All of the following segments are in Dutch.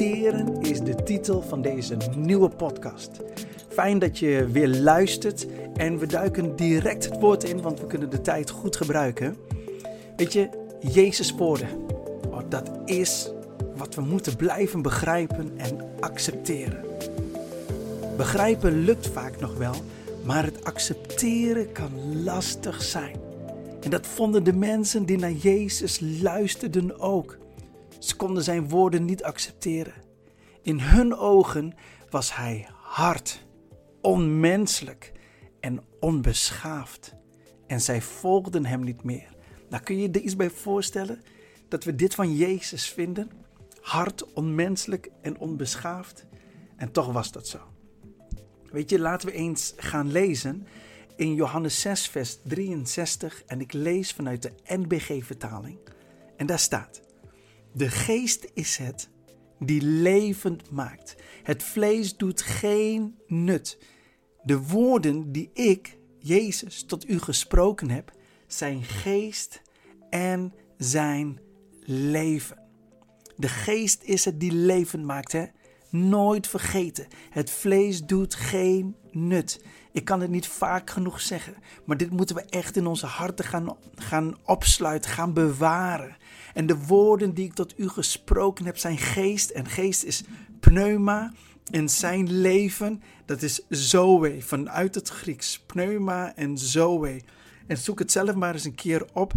Is de titel van deze nieuwe podcast. Fijn dat je weer luistert en we duiken direct het woord in, want we kunnen de tijd goed gebruiken. Weet je, Jezus woorden, oh, dat is wat we moeten blijven begrijpen en accepteren. Begrijpen lukt vaak nog wel, maar het accepteren kan lastig zijn. En dat vonden de mensen die naar Jezus luisterden ook. Ze konden zijn woorden niet accepteren. In hun ogen was hij hard, onmenselijk en onbeschaafd. En zij volgden hem niet meer. Nou, kun je je er iets bij voorstellen? Dat we dit van Jezus vinden? Hard, onmenselijk en onbeschaafd. En toch was dat zo. Weet je, laten we eens gaan lezen in Johannes 6, vers 63. En ik lees vanuit de NBG-vertaling. En daar staat: De geest is het die levend maakt. Het vlees doet geen nut. De woorden die ik, Jezus, tot u gesproken heb, zijn geest en zijn leven. De geest is het die levend maakt, hè? Nooit vergeten. Het vlees doet geen nut. Ik kan het niet vaak genoeg zeggen, maar dit moeten we echt in onze harten gaan, gaan opsluiten, gaan bewaren. En de woorden die ik tot u gesproken heb zijn geest. En geest is pneuma. En zijn leven, dat is zoe, vanuit het Grieks. Pneuma en zoe. En zoek het zelf maar eens een keer op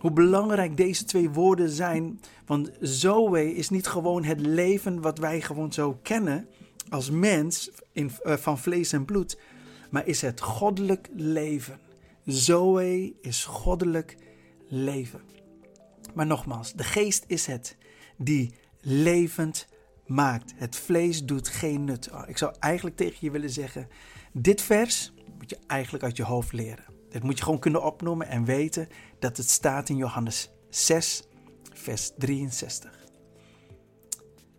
hoe belangrijk deze twee woorden zijn. Want Zoe is niet gewoon het leven wat wij gewoon zo kennen als mens in, uh, van vlees en bloed, maar is het goddelijk leven. Zoe is goddelijk leven. Maar nogmaals, de geest is het die levend maakt. Het vlees doet geen nut. Oh, ik zou eigenlijk tegen je willen zeggen: dit vers moet je eigenlijk uit je hoofd leren. Dit moet je gewoon kunnen opnoemen en weten dat het staat in Johannes 6, vers 63.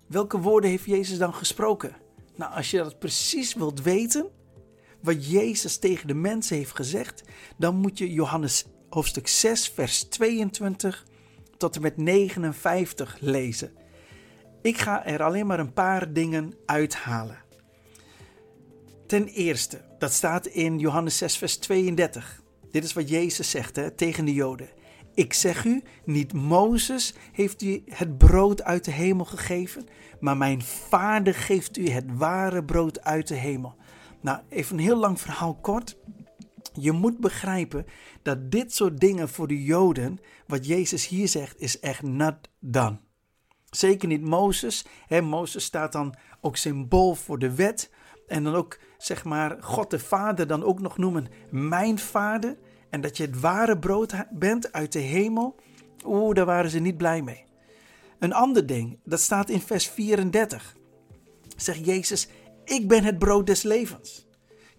Welke woorden heeft Jezus dan gesproken? Nou, als je dat precies wilt weten, wat Jezus tegen de mensen heeft gezegd, dan moet je Johannes hoofdstuk 6, vers 22 tot en met 59 lezen. Ik ga er alleen maar een paar dingen uithalen. Ten eerste, dat staat in Johannes 6, vers 32. Dit is wat Jezus zegt hè, tegen de Joden. Ik zeg u, niet Mozes heeft u het brood uit de hemel gegeven, maar mijn vader geeft u het ware brood uit de hemel. Nou, even een heel lang verhaal kort. Je moet begrijpen dat dit soort dingen voor de Joden, wat Jezus hier zegt, is echt not done. Zeker niet Mozes. Mozes staat dan ook symbool voor de wet. En dan ook, zeg maar, God de Vader dan ook nog noemen mijn Vader. En dat je het ware brood bent uit de hemel. Oeh, daar waren ze niet blij mee. Een ander ding, dat staat in vers 34. Zegt Jezus, ik ben het brood des levens.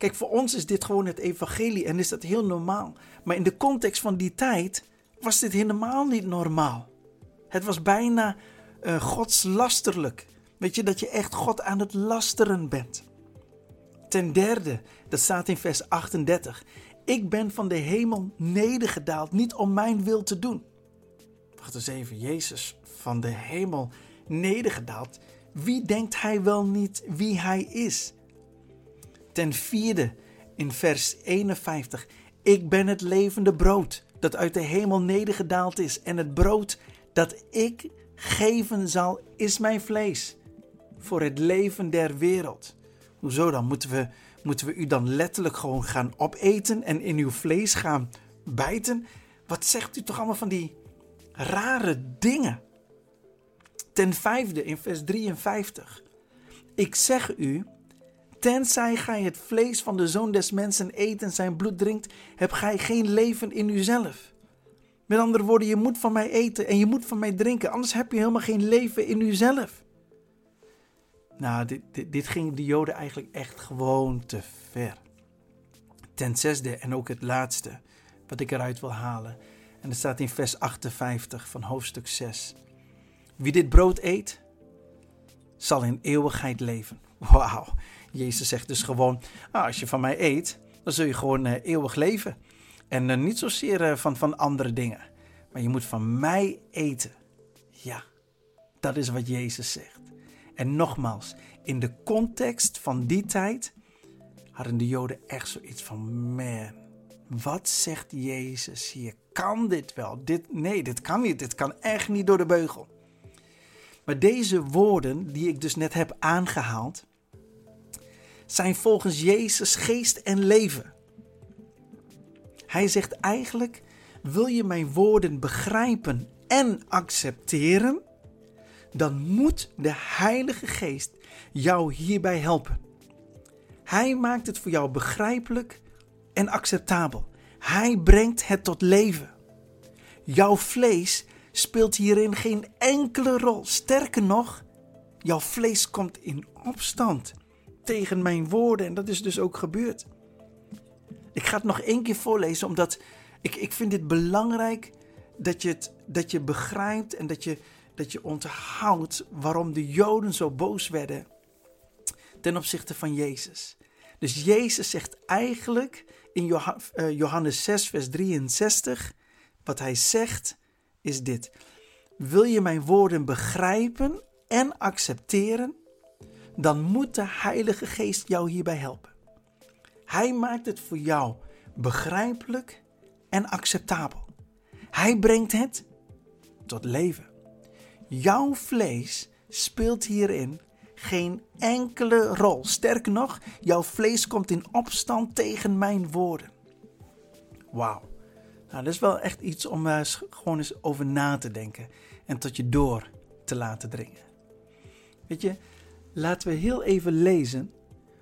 Kijk, voor ons is dit gewoon het evangelie en is dat heel normaal. Maar in de context van die tijd was dit helemaal niet normaal. Het was bijna uh, godslasterlijk. Weet je, dat je echt God aan het lasteren bent. Ten derde, dat staat in vers 38. Ik ben van de hemel nedergedaald, niet om mijn wil te doen. Wacht eens even, Jezus van de hemel nedergedaald. Wie denkt hij wel niet wie hij is? Ten vierde, in vers 51. Ik ben het levende brood dat uit de hemel nedergedaald is. En het brood dat ik geven zal, is mijn vlees. Voor het leven der wereld. Hoezo dan? Moeten we, moeten we u dan letterlijk gewoon gaan opeten en in uw vlees gaan bijten? Wat zegt u toch allemaal van die rare dingen? Ten vijfde in vers 53. Ik zeg u, tenzij gij het vlees van de zoon des mensen eet en zijn bloed drinkt, hebt gij geen leven in uzelf. Met andere woorden, je moet van mij eten en je moet van mij drinken, anders heb je helemaal geen leven in uzelf. Nou, dit, dit, dit ging de Joden eigenlijk echt gewoon te ver. Ten zesde en ook het laatste wat ik eruit wil halen. En dat staat in vers 58 van hoofdstuk 6. Wie dit brood eet, zal in eeuwigheid leven. Wauw. Jezus zegt dus gewoon: ah, als je van mij eet, dan zul je gewoon uh, eeuwig leven. En uh, niet zozeer uh, van, van andere dingen. Maar je moet van mij eten. Ja, dat is wat Jezus zegt. En nogmaals, in de context van die tijd hadden de Joden echt zoiets van: man, wat zegt Jezus hier? Kan dit wel? Dit, nee, dit kan niet. Dit kan echt niet door de beugel. Maar deze woorden die ik dus net heb aangehaald, zijn volgens Jezus geest en leven. Hij zegt eigenlijk: wil je mijn woorden begrijpen en accepteren, dan moet de Heilige Geest jou hierbij helpen. Hij maakt het voor jou begrijpelijk en acceptabel. Hij brengt het tot leven. Jouw vlees speelt hierin geen enkele rol. Sterker nog, jouw vlees komt in opstand tegen mijn woorden en dat is dus ook gebeurd. Ik ga het nog één keer voorlezen, omdat ik, ik vind dit belangrijk dat je, het, dat je begrijpt en dat je, dat je onthoudt waarom de Joden zo boos werden ten opzichte van Jezus. Dus Jezus zegt eigenlijk in eh, Johannes 6, vers 63, wat hij zegt is dit. Wil je mijn woorden begrijpen en accepteren, dan moet de Heilige Geest jou hierbij helpen. Hij maakt het voor jou begrijpelijk en acceptabel. Hij brengt het tot leven. Jouw vlees speelt hierin geen enkele rol. Sterker nog, jouw vlees komt in opstand tegen mijn woorden. Wauw. Nou, dat is wel echt iets om uh, gewoon eens over na te denken en tot je door te laten dringen. Weet je, laten we heel even lezen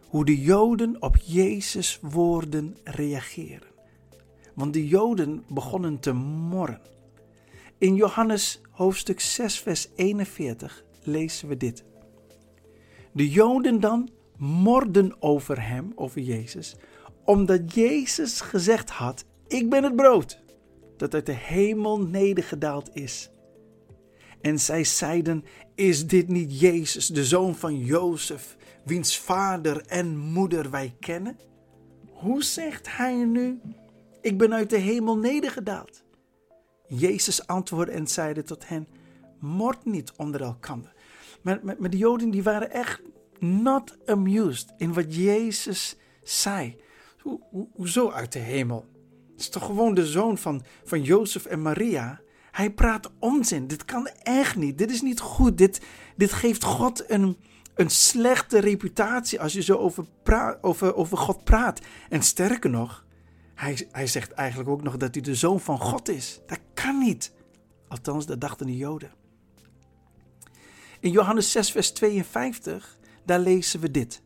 hoe de Joden op Jezus' woorden reageren. Want de Joden begonnen te morren. In Johannes hoofdstuk 6, vers 41 lezen we dit. De Joden dan morden over hem, over Jezus, omdat Jezus gezegd had: Ik ben het brood dat uit de hemel nedergedaald is. En zij zeiden: Is dit niet Jezus, de zoon van Jozef, wiens vader en moeder wij kennen? Hoe zegt hij nu: Ik ben uit de hemel nedergedaald? Jezus antwoordde en zeide tot hen: Mord niet onder elkander. Maar, maar, de Joden die waren echt not amused in wat Jezus zei. Ho, ho, hoezo uit de hemel? Het is toch gewoon de zoon van, van Jozef en Maria? Hij praat onzin. Dit kan echt niet. Dit is niet goed. Dit, dit geeft God een, een slechte reputatie als je zo over, over, over God praat. En sterker nog, hij, hij zegt eigenlijk ook nog dat hij de zoon van God is. Dat kan niet. Althans, dat dachten de Joden. In Johannes 6, vers 52, daar lezen we dit.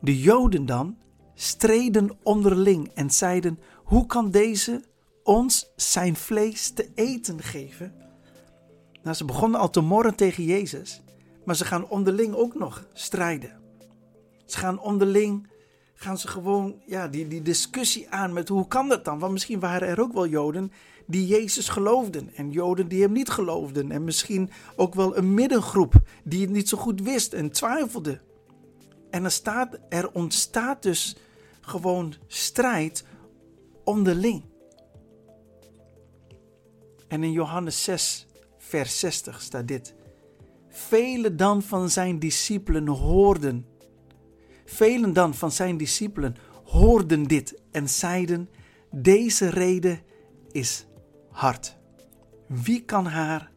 De Joden dan streden onderling en zeiden: Hoe kan deze ons zijn vlees te eten geven? Nou, ze begonnen al te morren tegen Jezus, maar ze gaan onderling ook nog strijden. Ze gaan onderling, gaan ze gewoon ja, die, die discussie aan met hoe kan dat dan? Want misschien waren er ook wel Joden die Jezus geloofden en Joden die hem niet geloofden. En misschien ook wel een middengroep die het niet zo goed wist en twijfelde. En er, staat, er ontstaat dus gewoon strijd onderling. En in Johannes 6, vers 60 staat dit. Velen dan van zijn discipelen hoorden. Velen dan van zijn discipelen hoorden dit en zeiden: Deze reden is hard. Wie kan haar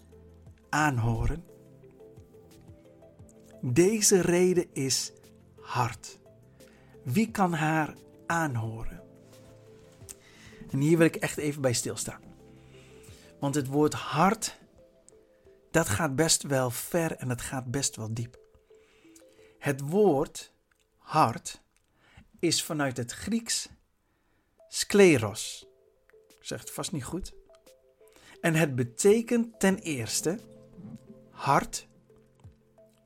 aanhoren? Deze reden is hard. Wie kan haar aanhoren? En hier wil ik echt even bij stilstaan. Want het woord hart, dat gaat best wel ver en het gaat best wel diep. Het woord hart is vanuit het Grieks skleros. Ik zeg het vast niet goed. En het betekent ten eerste hard,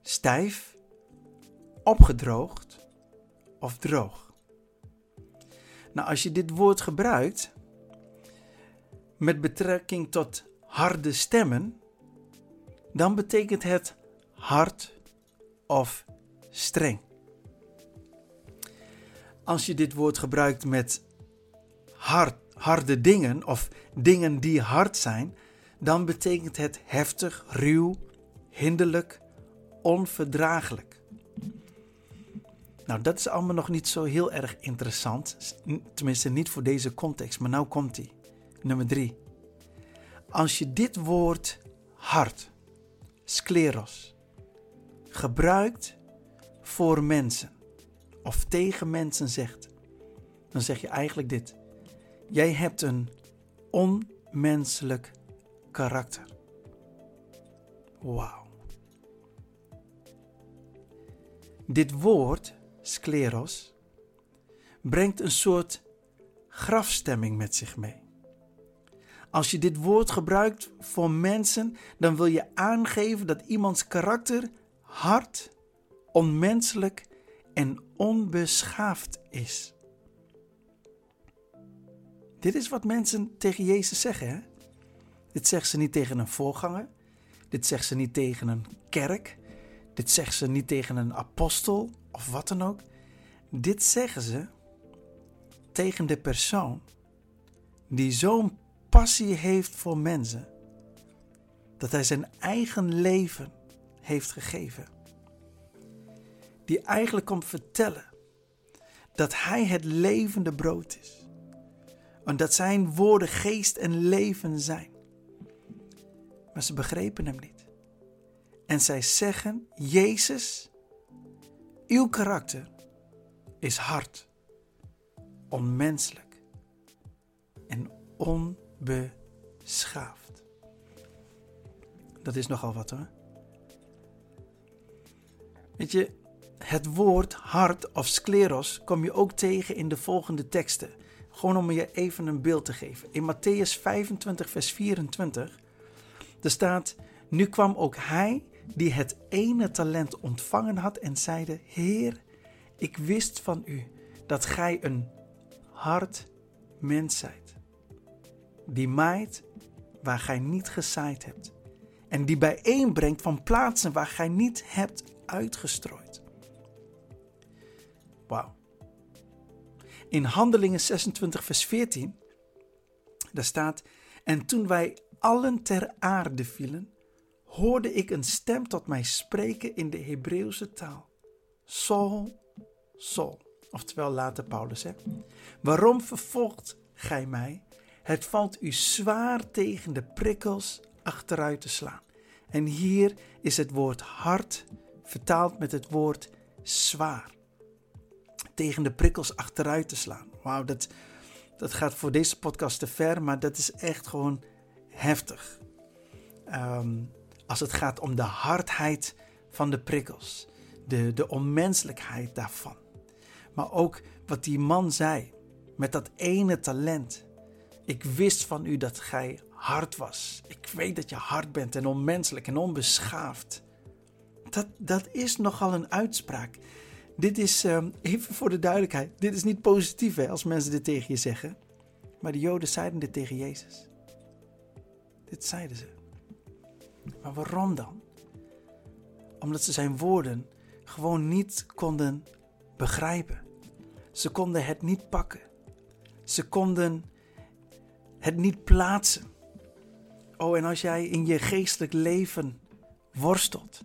stijf, opgedroogd of droog. Nou, als je dit woord gebruikt met betrekking tot harde stemmen, dan betekent het hard of streng. Als je dit woord gebruikt met hard, harde dingen of dingen die hard zijn, dan betekent het heftig, ruw, hinderlijk, onverdraaglijk. Nou, dat is allemaal nog niet zo heel erg interessant. Tenminste, niet voor deze context. Maar nou komt hij. Nummer drie. Als je dit woord hart, scleros, gebruikt voor mensen of tegen mensen zegt, dan zeg je eigenlijk dit. Jij hebt een onmenselijk karakter. Wauw. Dit woord, scleros, brengt een soort grafstemming met zich mee. Als je dit woord gebruikt voor mensen, dan wil je aangeven dat iemands karakter hard, onmenselijk en onbeschaafd is. Dit is wat mensen tegen Jezus zeggen. Hè? Dit zeggen ze niet tegen een voorganger. Dit zeggen ze niet tegen een kerk. Dit zeggen ze niet tegen een apostel of wat dan ook. Dit zeggen ze tegen de persoon die zo'n passie heeft voor mensen dat hij zijn eigen leven heeft gegeven. Die eigenlijk komt vertellen dat hij het levende brood is. En dat zijn woorden geest en leven zijn. Maar ze begrepen hem niet. En zij zeggen: Jezus, uw karakter is hard, onmenselijk en onbeschaafd. Dat is nogal wat hoor. Weet je, het woord hart of scleros kom je ook tegen in de volgende teksten. Gewoon om je even een beeld te geven. In Matthäus 25, vers 24, er staat: Nu kwam ook hij die het ene talent ontvangen had en zeide: Heer, ik wist van u dat gij een hard mens zijt, die maait waar gij niet gezaaid hebt, en die bijeenbrengt van plaatsen waar gij niet hebt uitgestrooid. Wauw. In Handelingen 26, vers 14, daar staat: En toen wij allen ter aarde vielen, hoorde ik een stem tot mij spreken in de Hebreeuwse taal. Saul, Saul. Oftewel later Paulus. Hè? Waarom vervolgt gij mij? Het valt u zwaar tegen de prikkels achteruit te slaan. En hier is het woord hard vertaald met het woord zwaar. Tegen de prikkels achteruit te slaan. Wauw, dat, dat gaat voor deze podcast te ver, maar dat is echt gewoon heftig. Um, als het gaat om de hardheid van de prikkels, de, de onmenselijkheid daarvan. Maar ook wat die man zei met dat ene talent. Ik wist van u dat gij hard was. Ik weet dat je hard bent en onmenselijk en onbeschaafd. Dat, dat is nogal een uitspraak. Dit is, ehm, even voor de duidelijkheid, dit is niet positief hè, als mensen dit tegen je zeggen. Maar de Joden zeiden dit tegen Jezus. Dit zeiden ze. Maar waarom dan? Omdat ze zijn woorden gewoon niet konden begrijpen. Ze konden het niet pakken. Ze konden het niet plaatsen. Oh, en als jij in je geestelijk leven worstelt.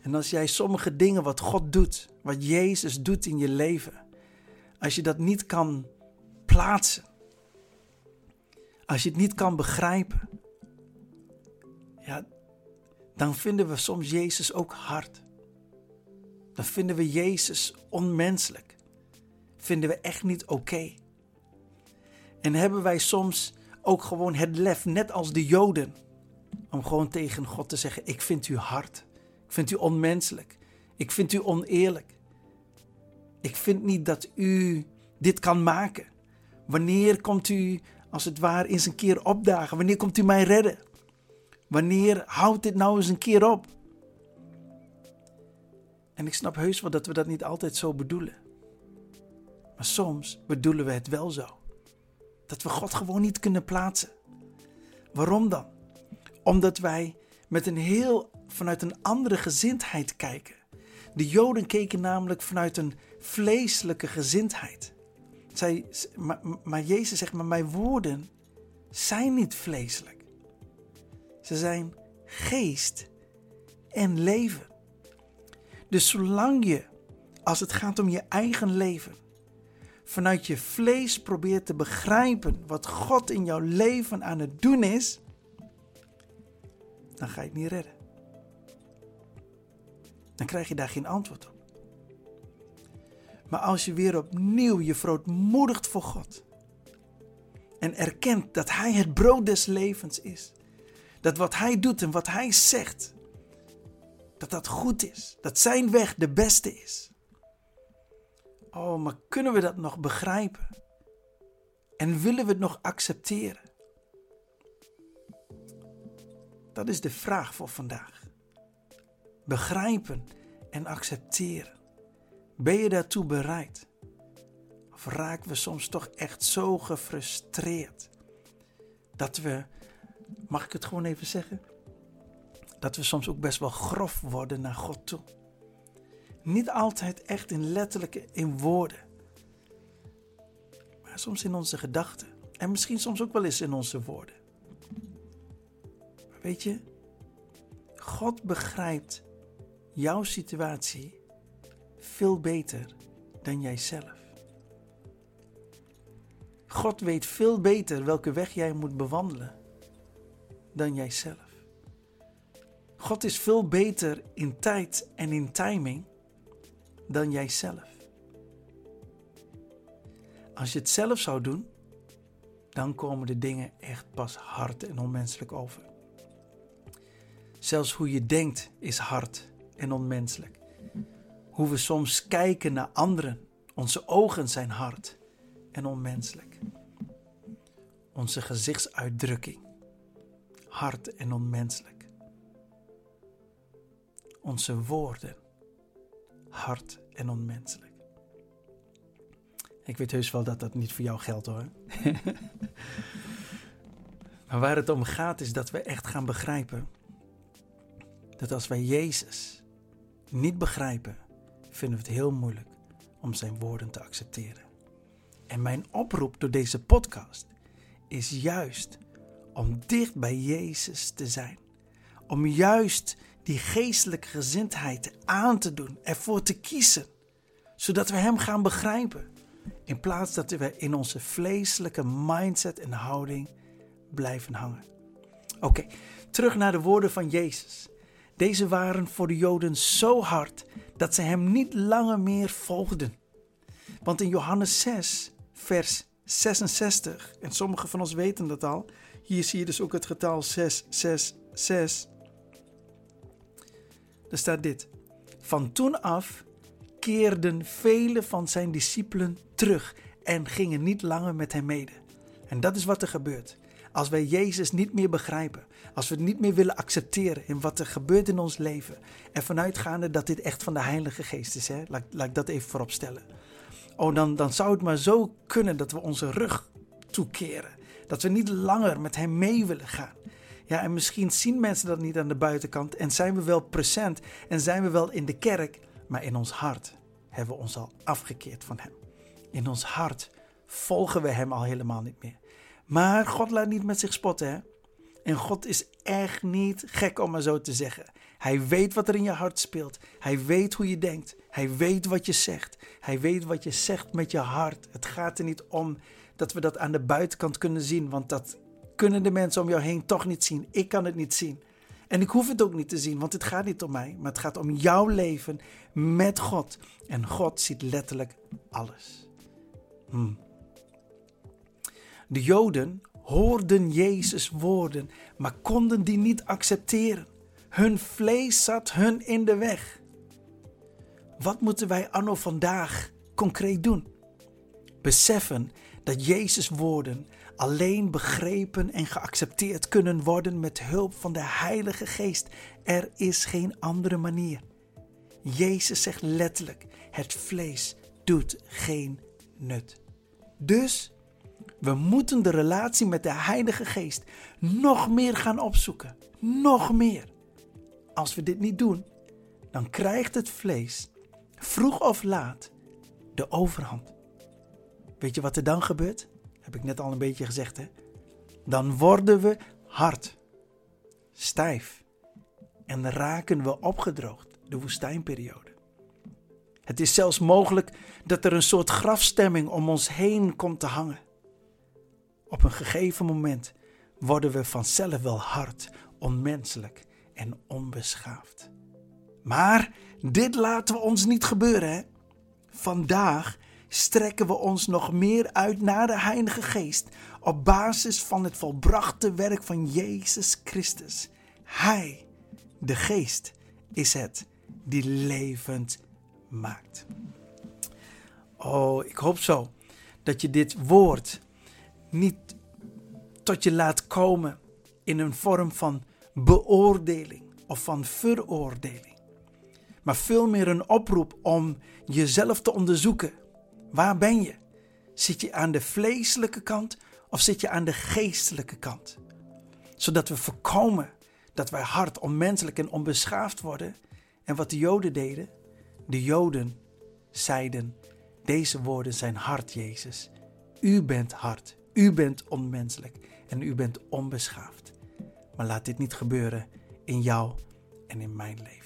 En als jij sommige dingen wat God doet, wat Jezus doet in je leven, als je dat niet kan plaatsen, als je het niet kan begrijpen, ja, dan vinden we soms Jezus ook hard. Dan vinden we Jezus onmenselijk. Vinden we echt niet oké. En hebben wij soms ook gewoon het lef, net als de Joden, om gewoon tegen God te zeggen: Ik vind u hard. Ik vind u onmenselijk. Ik vind u oneerlijk. Ik vind niet dat u dit kan maken. Wanneer komt u, als het ware, eens een keer opdagen? Wanneer komt u mij redden? Wanneer houdt dit nou eens een keer op? En ik snap heus wel dat we dat niet altijd zo bedoelen. Maar soms bedoelen we het wel zo. Dat we God gewoon niet kunnen plaatsen. Waarom dan? Omdat wij met een heel vanuit een andere gezindheid kijken. De Joden keken namelijk vanuit een vleeselijke gezindheid. Zij, maar, maar Jezus zegt, maar mijn woorden zijn niet vleeselijk. Ze zijn geest en leven. Dus zolang je, als het gaat om je eigen leven, vanuit je vlees probeert te begrijpen wat God in jouw leven aan het doen is, dan ga je het niet redden. Dan krijg je daar geen antwoord op. Maar als je weer opnieuw je verootmoedigt voor God en erkent dat Hij het brood des levens is, dat wat Hij doet en wat Hij zegt, dat dat goed is, dat Zijn weg de beste is. Oh, maar kunnen we dat nog begrijpen? En willen we het nog accepteren? Dat is de vraag voor vandaag. Begrijpen en accepteren. Ben je daartoe bereid? Of raken we soms toch echt zo gefrustreerd dat we, mag ik het gewoon even zeggen, dat we soms ook best wel grof worden naar God toe. Niet altijd echt in letterlijke, in woorden. Maar soms in onze gedachten. En misschien soms ook wel eens in onze woorden. Maar weet je, God begrijpt jouw situatie veel beter dan jijzelf. God weet veel beter welke weg jij moet bewandelen dan jijzelf. God is veel beter in tijd en in timing dan jijzelf. Als je het zelf zou doen, dan komen de dingen echt pas hard en onmenselijk over. Zelfs hoe je denkt is hard en onmenselijk. Hoe we soms kijken naar anderen, onze ogen zijn hard en onmenselijk. Onze gezichtsuitdrukking, hard en onmenselijk. Onze woorden, hard en onmenselijk. Ik weet heus wel dat dat niet voor jou geldt hoor. maar waar het om gaat is dat we echt gaan begrijpen dat als wij Jezus niet begrijpen, vinden we het heel moeilijk om zijn woorden te accepteren. En mijn oproep door deze podcast is juist om dicht bij Jezus te zijn. Om juist die geestelijke gezindheid aan te doen, ervoor te kiezen, zodat we Hem gaan begrijpen. In plaats dat we in onze vleeselijke mindset en houding blijven hangen. Oké, terug naar de woorden van Jezus. Deze waren voor de Joden zo hard dat ze Hem niet langer meer volgden. Want in Johannes 6, vers 66, en sommigen van ons weten dat al, hier zie je dus ook het getal 666. Er staat dit. Van toen af keerden vele van zijn discipelen terug en gingen niet langer met hem mede. En dat is wat er gebeurt. Als wij Jezus niet meer begrijpen, als we het niet meer willen accepteren in wat er gebeurt in ons leven, en vanuitgaande dat dit echt van de Heilige Geest is, hè? Laat, laat ik dat even voorop stellen. Oh, dan, dan zou het maar zo kunnen dat we onze rug toekeren. Dat we niet langer met Hem mee willen gaan. Ja, en misschien zien mensen dat niet aan de buitenkant en zijn we wel present en zijn we wel in de kerk, maar in ons hart hebben we ons al afgekeerd van Hem. In ons hart volgen we Hem al helemaal niet meer. Maar God laat niet met zich spotten, hè? En God is echt niet gek om maar zo te zeggen. Hij weet wat er in je hart speelt. Hij weet hoe je denkt. Hij weet wat je zegt. Hij weet wat je zegt met je hart. Het gaat er niet om dat we dat aan de buitenkant kunnen zien, want dat kunnen de mensen om jou heen toch niet zien. Ik kan het niet zien. En ik hoef het ook niet te zien, want het gaat niet om mij, maar het gaat om jouw leven met God. En God ziet letterlijk alles. Hmm. De Joden hoorden Jezus woorden, maar konden die niet accepteren. Hun vlees zat hun in de weg. Wat moeten wij anno vandaag concreet doen? Beseffen dat Jezus woorden alleen begrepen en geaccepteerd kunnen worden met hulp van de Heilige Geest. Er is geen andere manier. Jezus zegt letterlijk: het vlees doet geen nut. Dus we moeten de relatie met de Heilige Geest nog meer gaan opzoeken. Nog meer. Als we dit niet doen, dan krijgt het vlees vroeg of laat de overhand. Weet je wat er dan gebeurt? Heb ik net al een beetje gezegd, hè? Dan worden we hard, stijf en raken we opgedroogd, de woestijnperiode. Het is zelfs mogelijk dat er een soort grafstemming om ons heen komt te hangen. Op een gegeven moment worden we vanzelf wel hard, onmenselijk en onbeschaafd. Maar dit laten we ons niet gebeuren. Hè? Vandaag strekken we ons nog meer uit naar de Heilige Geest op basis van het volbrachte werk van Jezus Christus. Hij, de Geest, is het die levend maakt. Oh, ik hoop zo dat je dit woord niet tot je laat komen in een vorm van beoordeling of van veroordeling, maar veel meer een oproep om jezelf te onderzoeken. Waar ben je? Zit je aan de vleeselijke kant of zit je aan de geestelijke kant? Zodat we voorkomen dat wij hard, onmenselijk en onbeschaafd worden. En wat de Joden deden, de Joden zeiden: Deze woorden zijn hard, Jezus. U bent hard, u bent onmenselijk en u bent onbeschaafd. Maar laat dit niet gebeuren in jou en in mijn leven.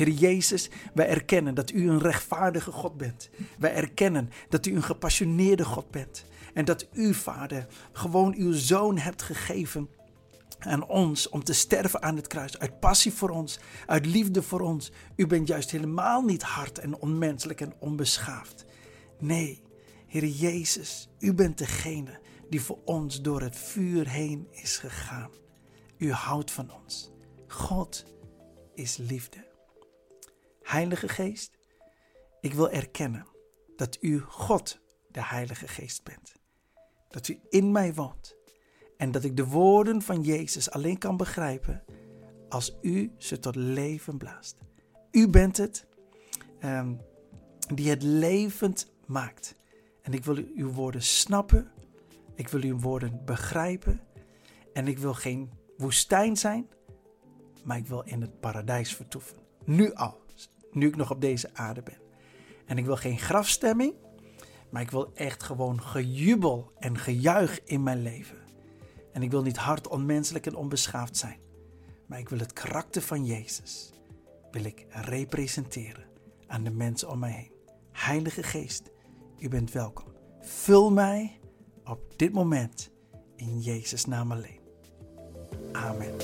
Heer Jezus, wij erkennen dat u een rechtvaardige God bent. Wij erkennen dat u een gepassioneerde God bent. En dat u, Vader, gewoon uw zoon hebt gegeven aan ons om te sterven aan het kruis. Uit passie voor ons, uit liefde voor ons. U bent juist helemaal niet hard en onmenselijk en onbeschaafd. Nee, Heer Jezus, u bent degene die voor ons door het vuur heen is gegaan. U houdt van ons. God is liefde. Heilige Geest, ik wil erkennen dat u God, de Heilige Geest, bent. Dat u in mij woont en dat ik de woorden van Jezus alleen kan begrijpen als u ze tot leven blaast. U bent het um, die het levend maakt. En ik wil uw woorden snappen. Ik wil uw woorden begrijpen. En ik wil geen woestijn zijn, maar ik wil in het paradijs vertoeven. Nu al, nu ik nog op deze aarde ben. En ik wil geen grafstemming, maar ik wil echt gewoon gejubel en gejuich in mijn leven. En ik wil niet hard, onmenselijk en onbeschaafd zijn. Maar ik wil het karakter van Jezus wil ik representeren aan de mensen om mij heen. Heilige Geest, u bent welkom. Vul mij op dit moment in Jezus naam alleen. Amen.